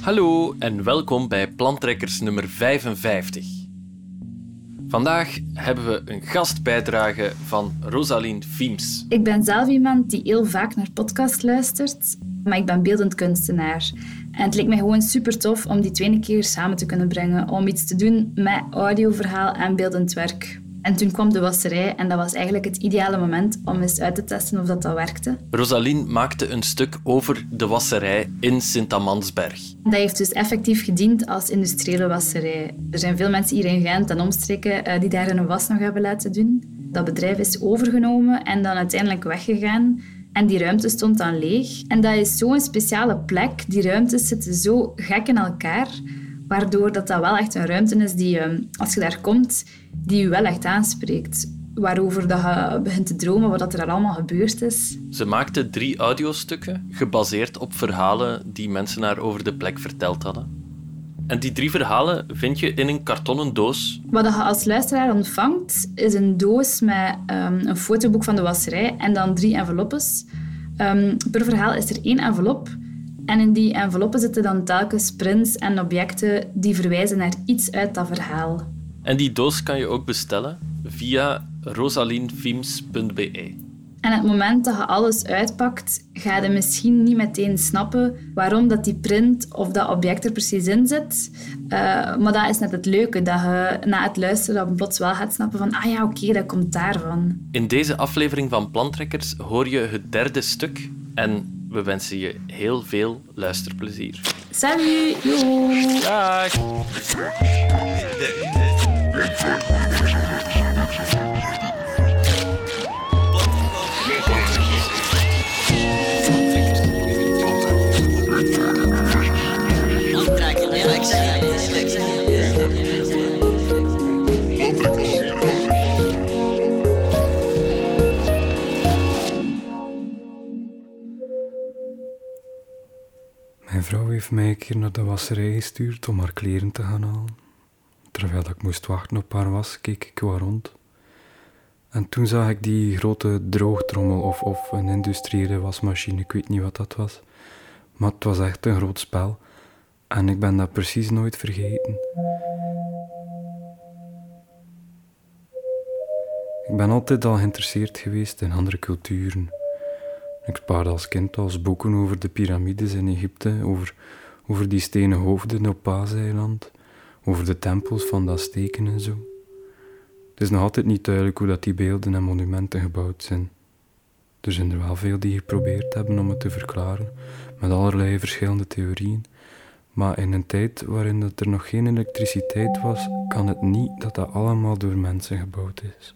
Hallo en welkom bij Plantrekkers nummer 55. Vandaag hebben we een gastbijdrage van Rosaline Fiems. Ik ben zelf iemand die heel vaak naar podcasts luistert, maar ik ben beeldend kunstenaar. En het leek mij gewoon super tof om die twee keer samen te kunnen brengen, om iets te doen met audioverhaal en beeldend werk. En toen kwam de wasserij en dat was eigenlijk het ideale moment om eens uit te testen of dat, dat werkte. Rosaline maakte een stuk over de wasserij in Sint-Amansberg. Dat heeft dus effectief gediend als industriële wasserij. Er zijn veel mensen hier in Gent en omstreken eh, die daar een was nog hebben laten doen. Dat bedrijf is overgenomen en dan uiteindelijk weggegaan. En die ruimte stond dan leeg. En dat is zo'n speciale plek. Die ruimtes zitten zo gek in elkaar, waardoor dat, dat wel echt een ruimte is die, ehm, als je daar komt, die je wel echt aanspreekt. Waarover dat je begint te dromen, wat er allemaal gebeurd is. Ze maakte drie audiostukken, gebaseerd op verhalen die mensen haar over de plek verteld hadden. En die drie verhalen vind je in een kartonnen doos. Wat je als luisteraar ontvangt, is een doos met um, een fotoboek van de wasserij en dan drie enveloppes. Um, per verhaal is er één envelop. En in die enveloppen zitten dan telkens prints en objecten die verwijzen naar iets uit dat verhaal. En die doos kan je ook bestellen via rosalinefilms.be. En het moment dat je alles uitpakt, ga je misschien niet meteen snappen waarom dat die print of dat object er precies in zit. Uh, maar dat is net het leuke, dat je na het luisteren dan plots wel gaat snappen van ah ja, oké, okay, dat komt daarvan. In deze aflevering van Plantrekkers hoor je het derde stuk en we wensen je heel veel luisterplezier. Salut! Yo! Dag! Heeft mij een keer naar de wasserij gestuurd om haar kleren te gaan halen. Terwijl ik moest wachten op haar was, keek ik wat rond. En toen zag ik die grote droogtrommel of, of een industriële wasmachine, ik weet niet wat dat was. Maar het was echt een groot spel. En ik ben dat precies nooit vergeten. Ik ben altijd al geïnteresseerd geweest in andere culturen. Ik spaarde als kind als boeken over de piramides in Egypte, over, over die stenen hoofden op Paaseiland, over de tempels van de Azteken en zo. Het is nog altijd niet duidelijk hoe dat die beelden en monumenten gebouwd zijn. Er zijn er wel veel die geprobeerd hebben om het te verklaren, met allerlei verschillende theorieën. Maar in een tijd waarin dat er nog geen elektriciteit was, kan het niet dat dat allemaal door mensen gebouwd is.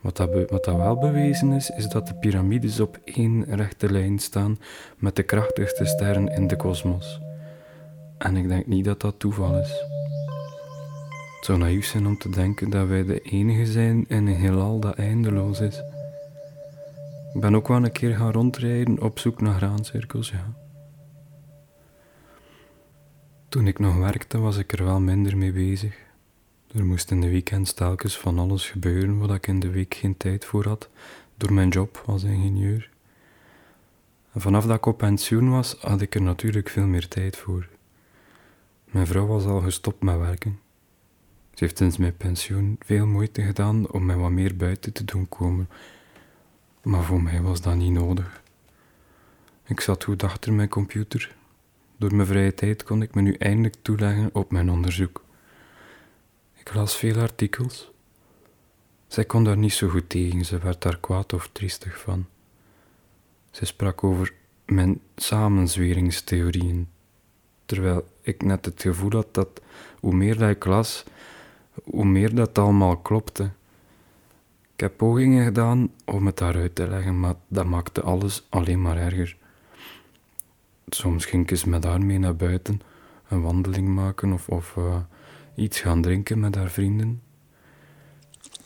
Wat dat, wat wel bewezen is, is dat de piramides op één rechte lijn staan met de krachtigste sterren in de kosmos. En ik denk niet dat dat toeval is. Het zou naïef zijn om te denken dat wij de enige zijn in een heelal dat eindeloos is. Ik ben ook wel een keer gaan rondrijden op zoek naar graancirkels, ja. Toen ik nog werkte, was ik er wel minder mee bezig. Er moest in de weekends telkens van alles gebeuren waar ik in de week geen tijd voor had, door mijn job als ingenieur. En vanaf dat ik op pensioen was, had ik er natuurlijk veel meer tijd voor. Mijn vrouw was al gestopt met werken. Ze heeft sinds mijn pensioen veel moeite gedaan om mij wat meer buiten te doen komen, maar voor mij was dat niet nodig. Ik zat goed achter mijn computer. Door mijn vrije tijd kon ik me nu eindelijk toeleggen op mijn onderzoek. Ik las veel artikels. Zij kon daar niet zo goed tegen, ze werd daar kwaad of triestig van. Ze sprak over mijn samenzweringstheorieën, terwijl ik net het gevoel had dat hoe meer dat ik las, hoe meer dat allemaal klopte. Ik heb pogingen gedaan om het daaruit te leggen, maar dat maakte alles alleen maar erger. Soms ging ik eens met haar mee naar buiten, een wandeling maken of, of uh, iets gaan drinken met haar vrienden.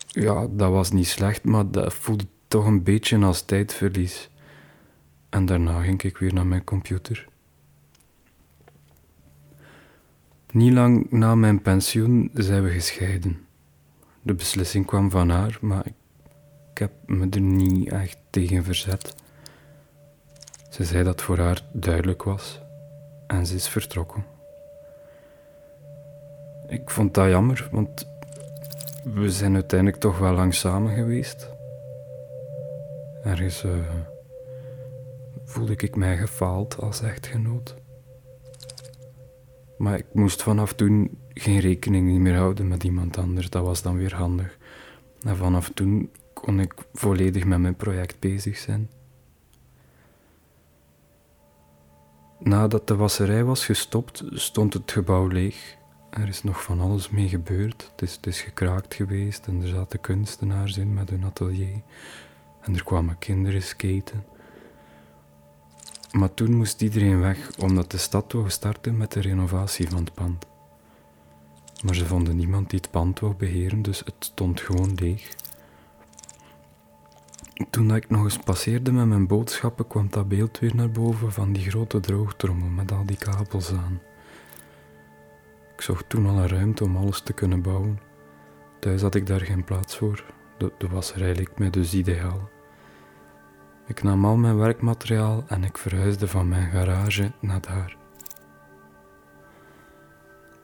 Ja, dat was niet slecht, maar dat voelde toch een beetje als tijdverlies. En daarna ging ik weer naar mijn computer. Niet lang na mijn pensioen zijn we gescheiden. De beslissing kwam van haar, maar ik, ik heb me er niet echt tegen verzet. Ze zei dat voor haar duidelijk was. en ze is vertrokken. Ik vond dat jammer, want we zijn uiteindelijk toch wel lang samen geweest. Ergens uh, voelde ik mij gefaald als echtgenoot. Maar ik moest vanaf toen geen rekening meer houden met iemand anders. Dat was dan weer handig. En vanaf toen kon ik volledig met mijn project bezig zijn. Nadat de wasserij was gestopt, stond het gebouw leeg. Er is nog van alles mee gebeurd. Het is, gekraakt geweest en er zaten kunstenaars in met hun atelier. En er kwamen kinderen skaten. Maar toen moest iedereen weg, omdat de stad wou starten met de renovatie van het pand. Maar ze vonden niemand die het pand wou beheren, dus het stond gewoon leeg. Toen ik nog eens passeerde met mijn boodschappen, kwam dat beeld weer naar boven van die grote droogtrommel met al die kabels aan. Zocht toen al een ruimte om alles te kunnen bouwen. Thuis had ik daar geen plaats voor. De, de wasserij leek mij dus ideaal. Ik nam al mijn werkmateriaal en ik verhuisde van mijn garage naar daar.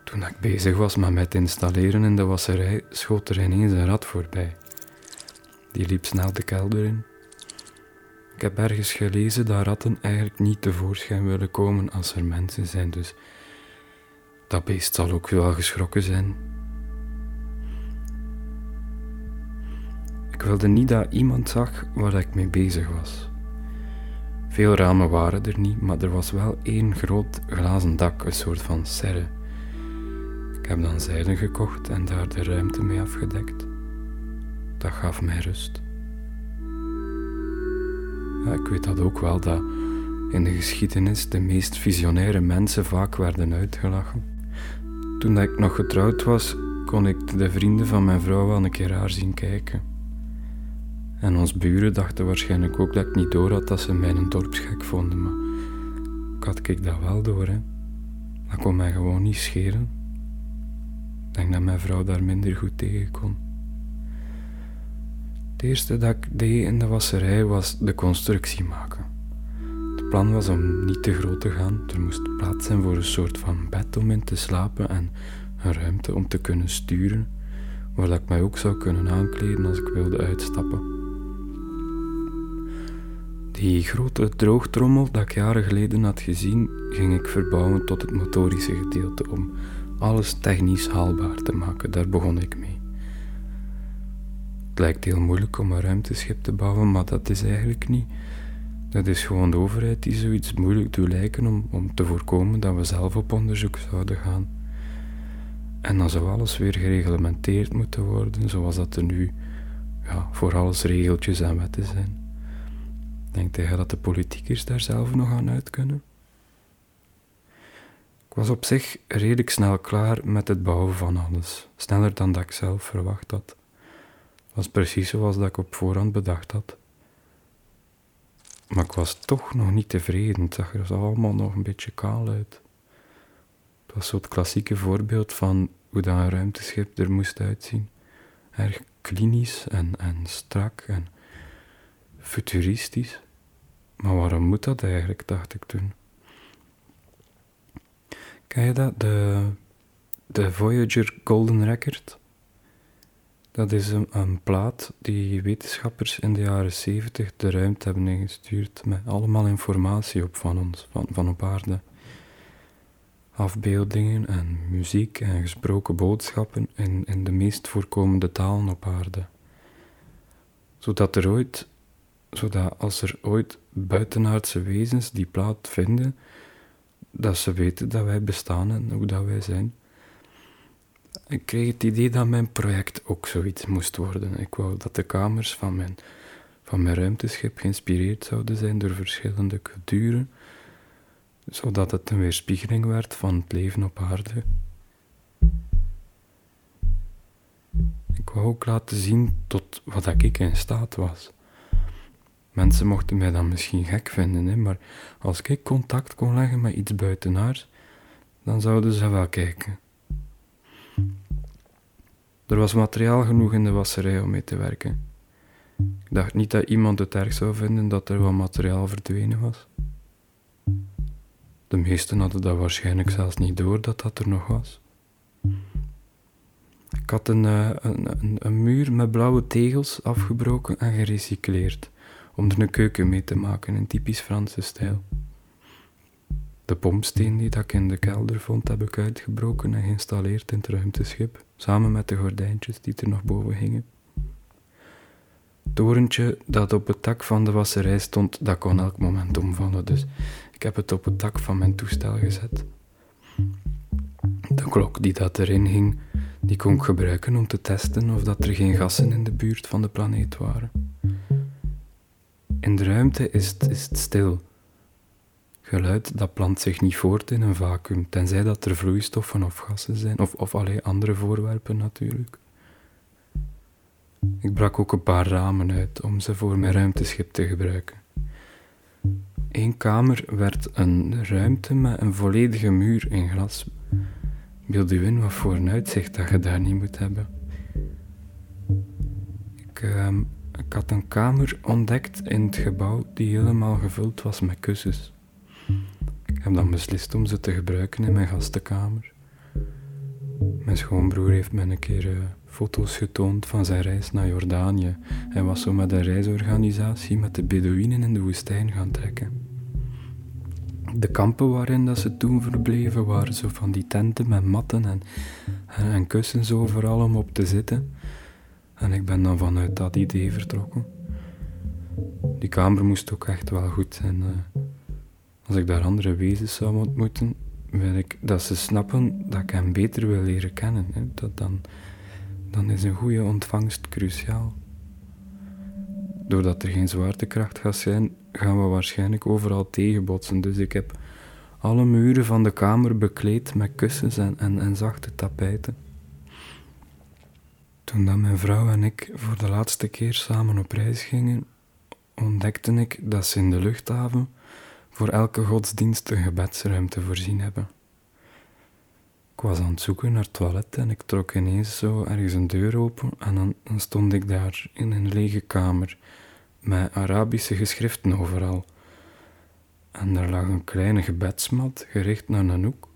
Toen ik bezig was met het installeren in de wasserij, schoot er ineens een rat voorbij. Die liep snel de kelder in. Ik heb ergens gelezen dat ratten eigenlijk niet tevoorschijn willen komen als er mensen zijn, dus dat beest zal ook wel geschrokken zijn. Ik wilde niet dat iemand zag waar ik mee bezig was. Veel ramen waren er niet, maar er was wel één groot glazen dak, een soort van serre. Ik heb dan zeilen gekocht en daar de ruimte mee afgedekt. Dat gaf mij rust. Ik weet dat ook wel, dat in de geschiedenis de meest visionaire mensen vaak werden uitgelachen. Toen ik nog getrouwd was, kon ik de vrienden van mijn vrouw wel een keer haar zien kijken. En ons buren dachten waarschijnlijk ook dat ik niet door had dat ze mij een dorpsgek vonden, maar ik had ik dat wel door, hè. Dat kon mij gewoon niet scheren. Ik denk dat mijn vrouw daar minder goed tegen kon. Het eerste dat ik deed in de wasserij was de constructie maken. Plan was om niet te groot te gaan. Er moest plaats zijn voor een soort van bed om in te slapen en een ruimte om te kunnen sturen, waar ik mij ook zou kunnen aankleden als ik wilde uitstappen. Die grote droogtrommel dat ik jaren geleden had gezien, ging ik verbouwen tot het motorische gedeelte om alles technisch haalbaar te maken. Daar begon ik mee. Het lijkt heel moeilijk om een ruimteschip te bouwen, maar dat is eigenlijk niet. Dat is gewoon de overheid die zoiets moeilijk doet lijken om, om te voorkomen dat we zelf op onderzoek zouden gaan. En dan zou alles weer gereglementeerd moeten worden, zoals dat er nu ja, voor alles regeltjes en wetten zijn. Denkt hij dat de politiekers daar zelf nog aan uit kunnen? Ik was op zich redelijk snel klaar met het bouwen van alles, sneller dan dat ik zelf verwacht had. Het was precies zoals dat ik op voorhand bedacht had. Maar ik was toch nog niet tevreden, het zag er allemaal nog een beetje kaal uit. Het was zo het klassieke voorbeeld van hoe dat een ruimteschip er moest uitzien. Erg klinisch en, en strak en futuristisch. Maar waarom moet dat eigenlijk, dacht ik toen. Ken je dat? De, de Voyager Golden Record? Dat is een, plaat die wetenschappers in de jaren 70 de ruimte hebben ingestuurd met allemaal informatie op van ons, van, van op aarde. Afbeeldingen en muziek en gesproken boodschappen in, in de meest voorkomende talen op aarde. Zodat er ooit zodat als er ooit buitenaardse wezens die plaat vinden, dat ze weten dat wij bestaan en hoe dat wij zijn. Ik kreeg het idee dat mijn project ook zoiets moest worden. Ik wou dat de kamers van mijn, van mijn ruimteschip geïnspireerd zouden zijn door verschillende culturen, zodat het een weerspiegeling werd van het leven op aarde. Ik wou ook laten zien tot wat ik in staat was. Mensen mochten mij dan misschien gek vinden, hè, maar als ik contact kon leggen met iets buitenaars, dan zouden ze wel kijken. Er was materiaal genoeg in de wasserij om mee te werken. Ik dacht niet dat iemand het erg zou vinden dat er wat materiaal verdwenen was. De meesten hadden dat waarschijnlijk zelfs niet door dat dat er nog was. Ik had een, uh, een, een, een, muur met blauwe tegels afgebroken en gerecycleerd, om er een keuken mee te maken in typisch Franse stijl. De pompsteen die ik in de kelder vond, heb ik uitgebroken en geïnstalleerd in het ruimteschip, samen met de gordijntjes die er nog boven hingen. Het torentje dat op het dak van de wasserij stond, dat kon elk moment omvallen, dus ik heb het op het dak van mijn toestel gezet. De klok die dat erin hing, die kon ik gebruiken om te testen of dat er geen gassen in de buurt van de planeet waren. In de ruimte is het, is het stil. Geluid dat plant zich niet voort in een vacuüm, tenzij dat er vloeistoffen of gassen zijn, of, of allerlei andere voorwerpen natuurlijk. Ik brak ook een paar ramen uit om ze voor mijn ruimteschip te gebruiken. Eén kamer werd een ruimte met een volledige muur in glas. Beeld u in wat voor een uitzicht dat je daar niet moet hebben. Ik, uh, ik had een kamer ontdekt in het gebouw die helemaal gevuld was met kussens. Ik heb dan beslist om ze te gebruiken in mijn gastenkamer. Mijn schoonbroer heeft me een keer uh, foto's getoond van zijn reis naar Jordanië. Hij was zo met een reisorganisatie met de Bedouinen in de woestijn gaan trekken. De kampen waarin dat ze toen verbleven waren zo van die tenten met matten en, en, kussens overal om op te zitten. En ik ben dan vanuit dat idee vertrokken. Die kamer moest ook echt wel goed zijn. Uh, als ik daar andere wezens zou ontmoeten, wil ik dat ze snappen dat ik hen beter wil leren kennen. Hè. Dat dan, dan is een goede ontvangst cruciaal. Doordat er geen zwaartekracht gaat zijn, gaan we waarschijnlijk overal tegenbotsen. Dus ik heb alle muren van de kamer bekleed met kussens en, en, en zachte tapijten. Toen dat mijn vrouw en ik voor de laatste keer samen op reis gingen, ontdekte ik dat ze in de luchthaven voor elke godsdienst een gebedsruimte voorzien hebben. Ik was aan het zoeken naar het toilet en ik trok ineens zo ergens een deur open en dan, stond ik daar in een lege kamer met Arabische geschriften overal. En er lag een kleine gebedsmat gericht naar een hoek.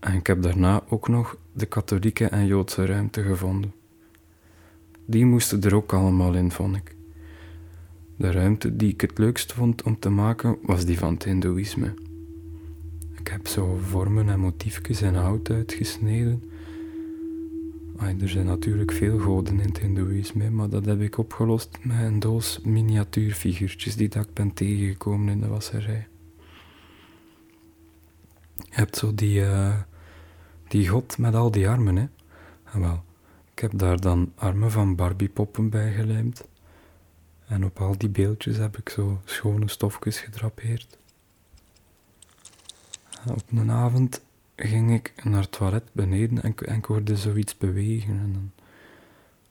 En ik heb daarna ook nog de katholieke en joodse ruimte gevonden. Die moesten er ook allemaal in, vond ik. De ruimte die ik het leukst vond om te maken was die van het Hindoeïsme. Ik heb zo vormen en motiefjes in hout uitgesneden er zijn natuurlijk veel goden in het Hindoeïsme, maar dat heb ik opgelost met een doos miniatuurfiguurtjes die ik ben tegengekomen in de wasserij. Je hebt zo die, uh, die god met al die armen, hè? En ah, wel, ik heb daar dan armen van Barbiepoppen bij gelijmd. En op al die beeldjes heb ik zo schone stofjes gedrapeerd. Op een avond ging ik naar het toilet beneden en, en ik hoorde zoiets bewegen. En dan,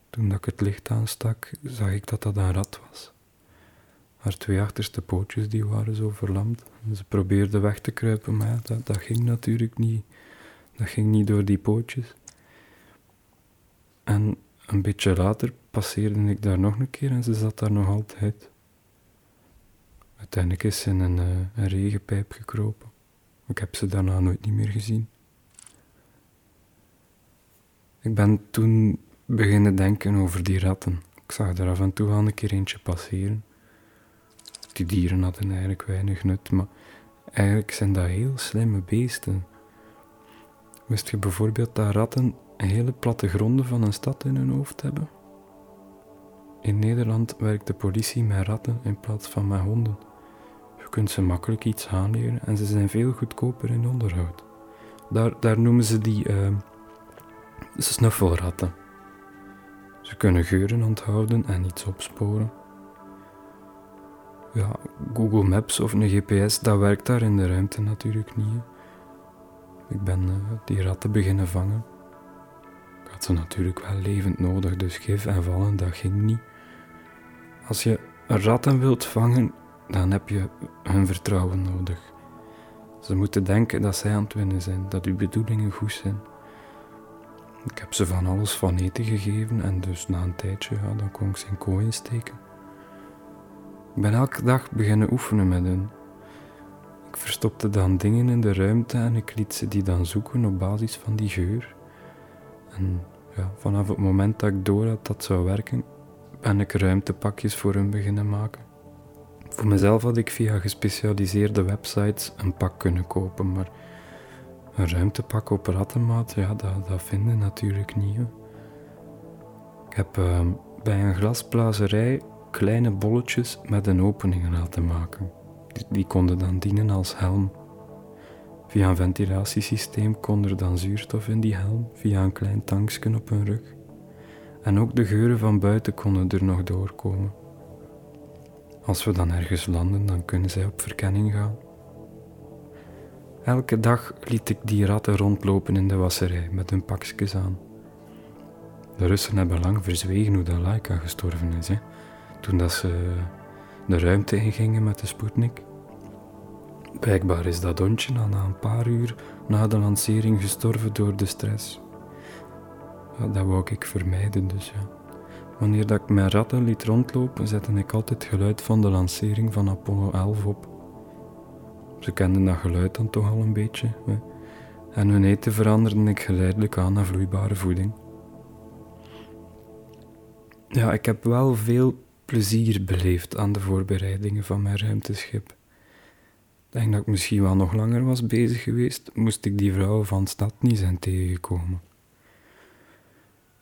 toen dat ik het licht aanstak, zag ik dat dat een rat was. Haar twee achterste pootjes die waren zo verlamd. ze probeerde weg te kruipen, maar dat, dat ging natuurlijk niet. Dat ging niet door die pootjes. En een beetje later passeerde ik daar nog een keer en ze zat daar nog altijd. Uiteindelijk is ze in een, eh, een regenpijp gekropen. Ik heb ze daarna nooit niet meer gezien. Ik ben toen beginnen denken over die ratten. Ik zag er af en toe al een keer eentje passeren. Die dieren hadden eigenlijk weinig nut, maar eigenlijk zijn dat heel slimme beesten. Wist je bijvoorbeeld dat ratten hele platte gronden van een stad in hun hoofd hebben? In Nederland werkt de politie met ratten in plaats van met honden kunt ze makkelijk iets aanleren en ze zijn veel goedkoper in onderhoud. Daar, daar noemen ze die uh, snuffelratten. Ze kunnen geuren onthouden en iets opsporen. Ja, Google Maps of een GPS, dat werkt daar in de ruimte natuurlijk niet. Ik ben uh, die ratten beginnen vangen. Ik had ze natuurlijk wel levend nodig, dus gif en vallen, dat ging niet. Als je ratten wilt vangen, dan heb je hun vertrouwen nodig. Ze moeten denken dat zij aan het winnen zijn, dat uw bedoelingen goed zijn. Ik heb ze van alles van eten gegeven en dus na een tijdje, ja, dan kon ik ze in kooi steken. Ik ben elke dag beginnen oefenen met hen. ik verstopte dan dingen in de ruimte en ik liet ze die dan zoeken op basis van die geur. En ja, vanaf het moment dat ik door had dat zou werken, ben ik ruimtepakjes voor hun beginnen maken. Voor mezelf had ik via gespecialiseerde websites een pak kunnen kopen, maar een ruimtepak op rattenmaat, ja, dat, dat vinden natuurlijk niet. Ik heb ehm, bij een glasblazerij kleine bolletjes met een opening laten maken. Die, die konden dan dienen als helm. Via een ventilatiesysteem kon er dan zuurstof in die helm, via een klein tankje op hun rug. En ook de geuren van buiten konden er nog doorkomen. Als we dan ergens landen, dan kunnen zij op verkenning gaan. Elke dag liet ik die ratten rondlopen in de wasserij met hun pakjes aan. De Russen hebben lang verzwegen hoe dat Laika gestorven is. Hè? Toen dat ze de ruimte ingingen met de Sputnik. Blijkbaar is dat hondje na een paar uur na de lancering gestorven door de stress. Dat wou ik vermijden, dus ja. Wanneer dat ik mijn ratten liet rondlopen, zette ik altijd het geluid van de lancering van Apollo 11 op. Ze kenden dat geluid dan toch al een beetje. En hun eten veranderde ik geleidelijk aan naar vloeibare voeding. Ja, ik heb wel veel plezier beleefd aan de voorbereidingen van mijn ruimteschip. Ik denk dat ik misschien wel nog langer was bezig geweest, moest ik die vrouwen van stad niet zijn tegengekomen.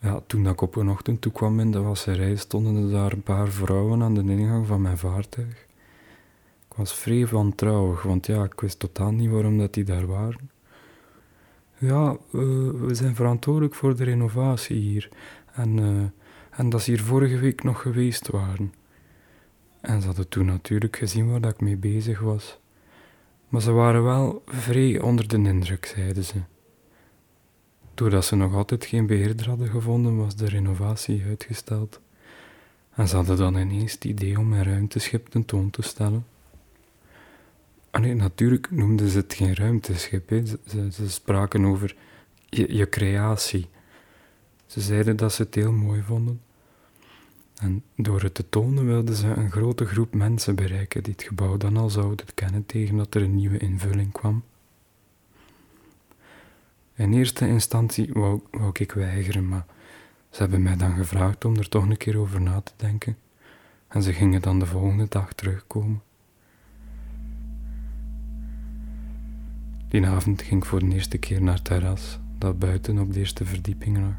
Ja, toen ik op een ochtend toekwam in de wasserij, stonden er daar een paar vrouwen aan de ingang van mijn vaartuig. Ik was vrij wantrouwig, want ja, ik wist totaal niet waarom dat die daar waren. Ja, we zijn verantwoordelijk voor de renovatie hier. En, uh, en dat ze hier vorige week nog geweest waren. En ze hadden toen natuurlijk gezien waar dat ik mee bezig was. Maar ze waren wel vrij onder de indruk, zeiden ze. Doordat ze nog altijd geen beheerder hadden gevonden, was de renovatie uitgesteld. En ze hadden dan ineens het idee om mijn ruimteschip tentoon te stellen. Natuurlijk noemden ze het geen ruimteschip. Ze, spraken over je, je creatie. Ze zeiden dat ze het heel mooi vonden. En door het te tonen wilden ze een grote groep mensen bereiken die het gebouw dan al zouden kennen tegen dat er een nieuwe invulling kwam. In eerste instantie wou, wou ik weigeren, maar ze hebben mij dan gevraagd om er toch een keer over na te denken. En ze gingen dan de volgende dag terugkomen. Die avond ging ik voor de eerste keer naar het terras, dat buiten op de eerste verdieping lag.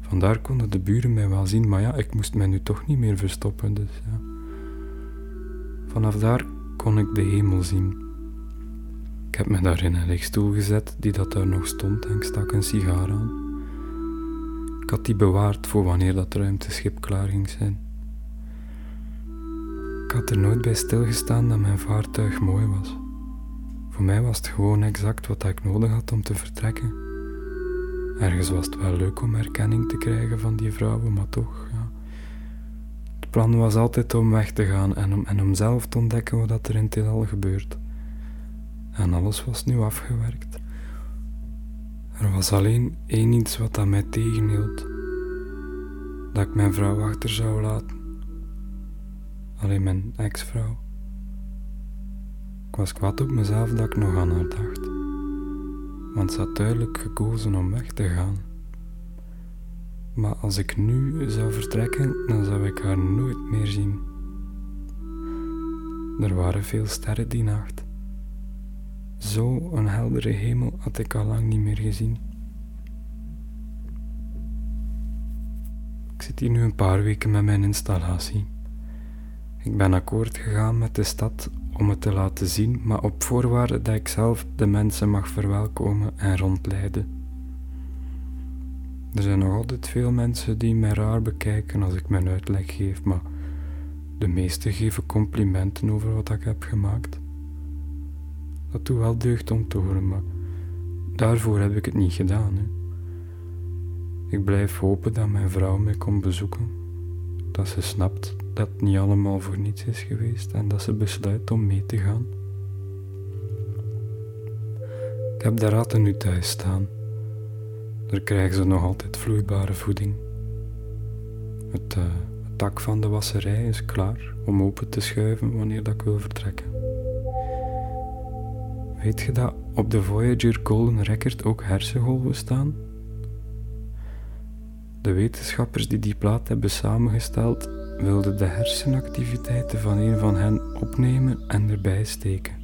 Vandaar konden de buren mij wel zien, maar ja, ik moest mij nu toch niet meer verstoppen, dus ja. Vanaf daar kon ik de hemel zien. Ik heb me daar in een lichtstoel gezet die dat daar nog stond en ik stak een sigaar aan. Ik had die bewaard voor wanneer dat ruimteschip klaar ging zijn. Ik had er nooit bij stilgestaan dat mijn vaartuig mooi was. Voor mij was het gewoon exact wat ik nodig had om te vertrekken. Ergens was het wel leuk om erkenning te krijgen van die vrouwen, maar toch, ja. Het plan was altijd om weg te gaan en om, en om zelf te ontdekken wat er in het al gebeurt. En alles was nu afgewerkt. Er was alleen één iets wat aan mij tegenhield: dat ik mijn vrouw achter zou laten. Alleen mijn ex-vrouw. Ik was kwaad op mezelf dat ik nog aan haar dacht, want ze had duidelijk gekozen om weg te gaan. Maar als ik nu zou vertrekken, dan zou ik haar nooit meer zien. Er waren veel sterren die nacht. Zo een heldere hemel had ik al lang niet meer gezien. Ik zit hier nu een paar weken met mijn installatie. Ik ben akkoord gegaan met de stad om het te laten zien, maar op voorwaarde dat ik zelf de mensen mag verwelkomen en rondleiden. Er zijn nog altijd veel mensen die mij raar bekijken als ik mijn uitleg geef, maar de meesten geven complimenten over wat ik heb gemaakt dat doet wel deugd om te horen, maar daarvoor heb ik het niet gedaan. Hè. Ik blijf hopen dat mijn vrouw mij komt bezoeken, dat ze snapt dat het niet allemaal voor niets is geweest en dat ze besluit om mee te gaan. Ik heb de ratten nu thuis staan. Daar krijgen ze nog altijd vloeibare voeding. Het, uh, het dak van de wasserij is klaar om open te schuiven wanneer dat ik wil vertrekken. Weet je dat op de Voyager Golden Record ook hersengolven staan? De wetenschappers die die plaat hebben samengesteld, wilden de hersenactiviteiten van een van hen opnemen en erbij steken.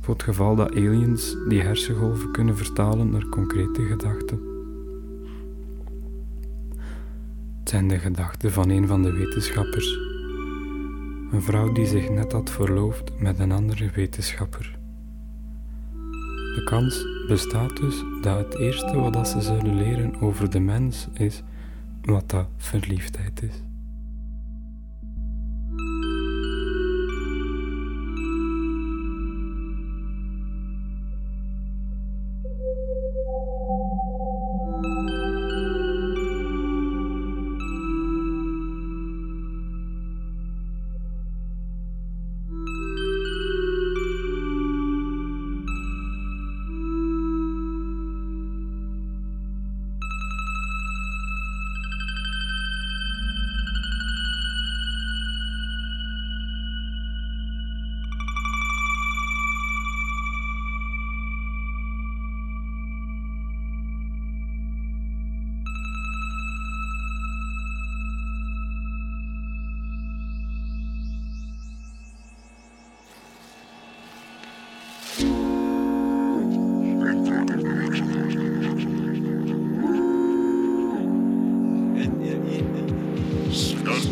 Voor het geval dat aliens die hersengolven kunnen vertalen naar concrete gedachten. Het zijn de gedachten van een van de wetenschappers. Een vrouw die zich net had verloofd met een andere wetenschapper. De kans bestaat dus dat het eerste wat ze zullen leren over de mens is wat dat verliefdheid is.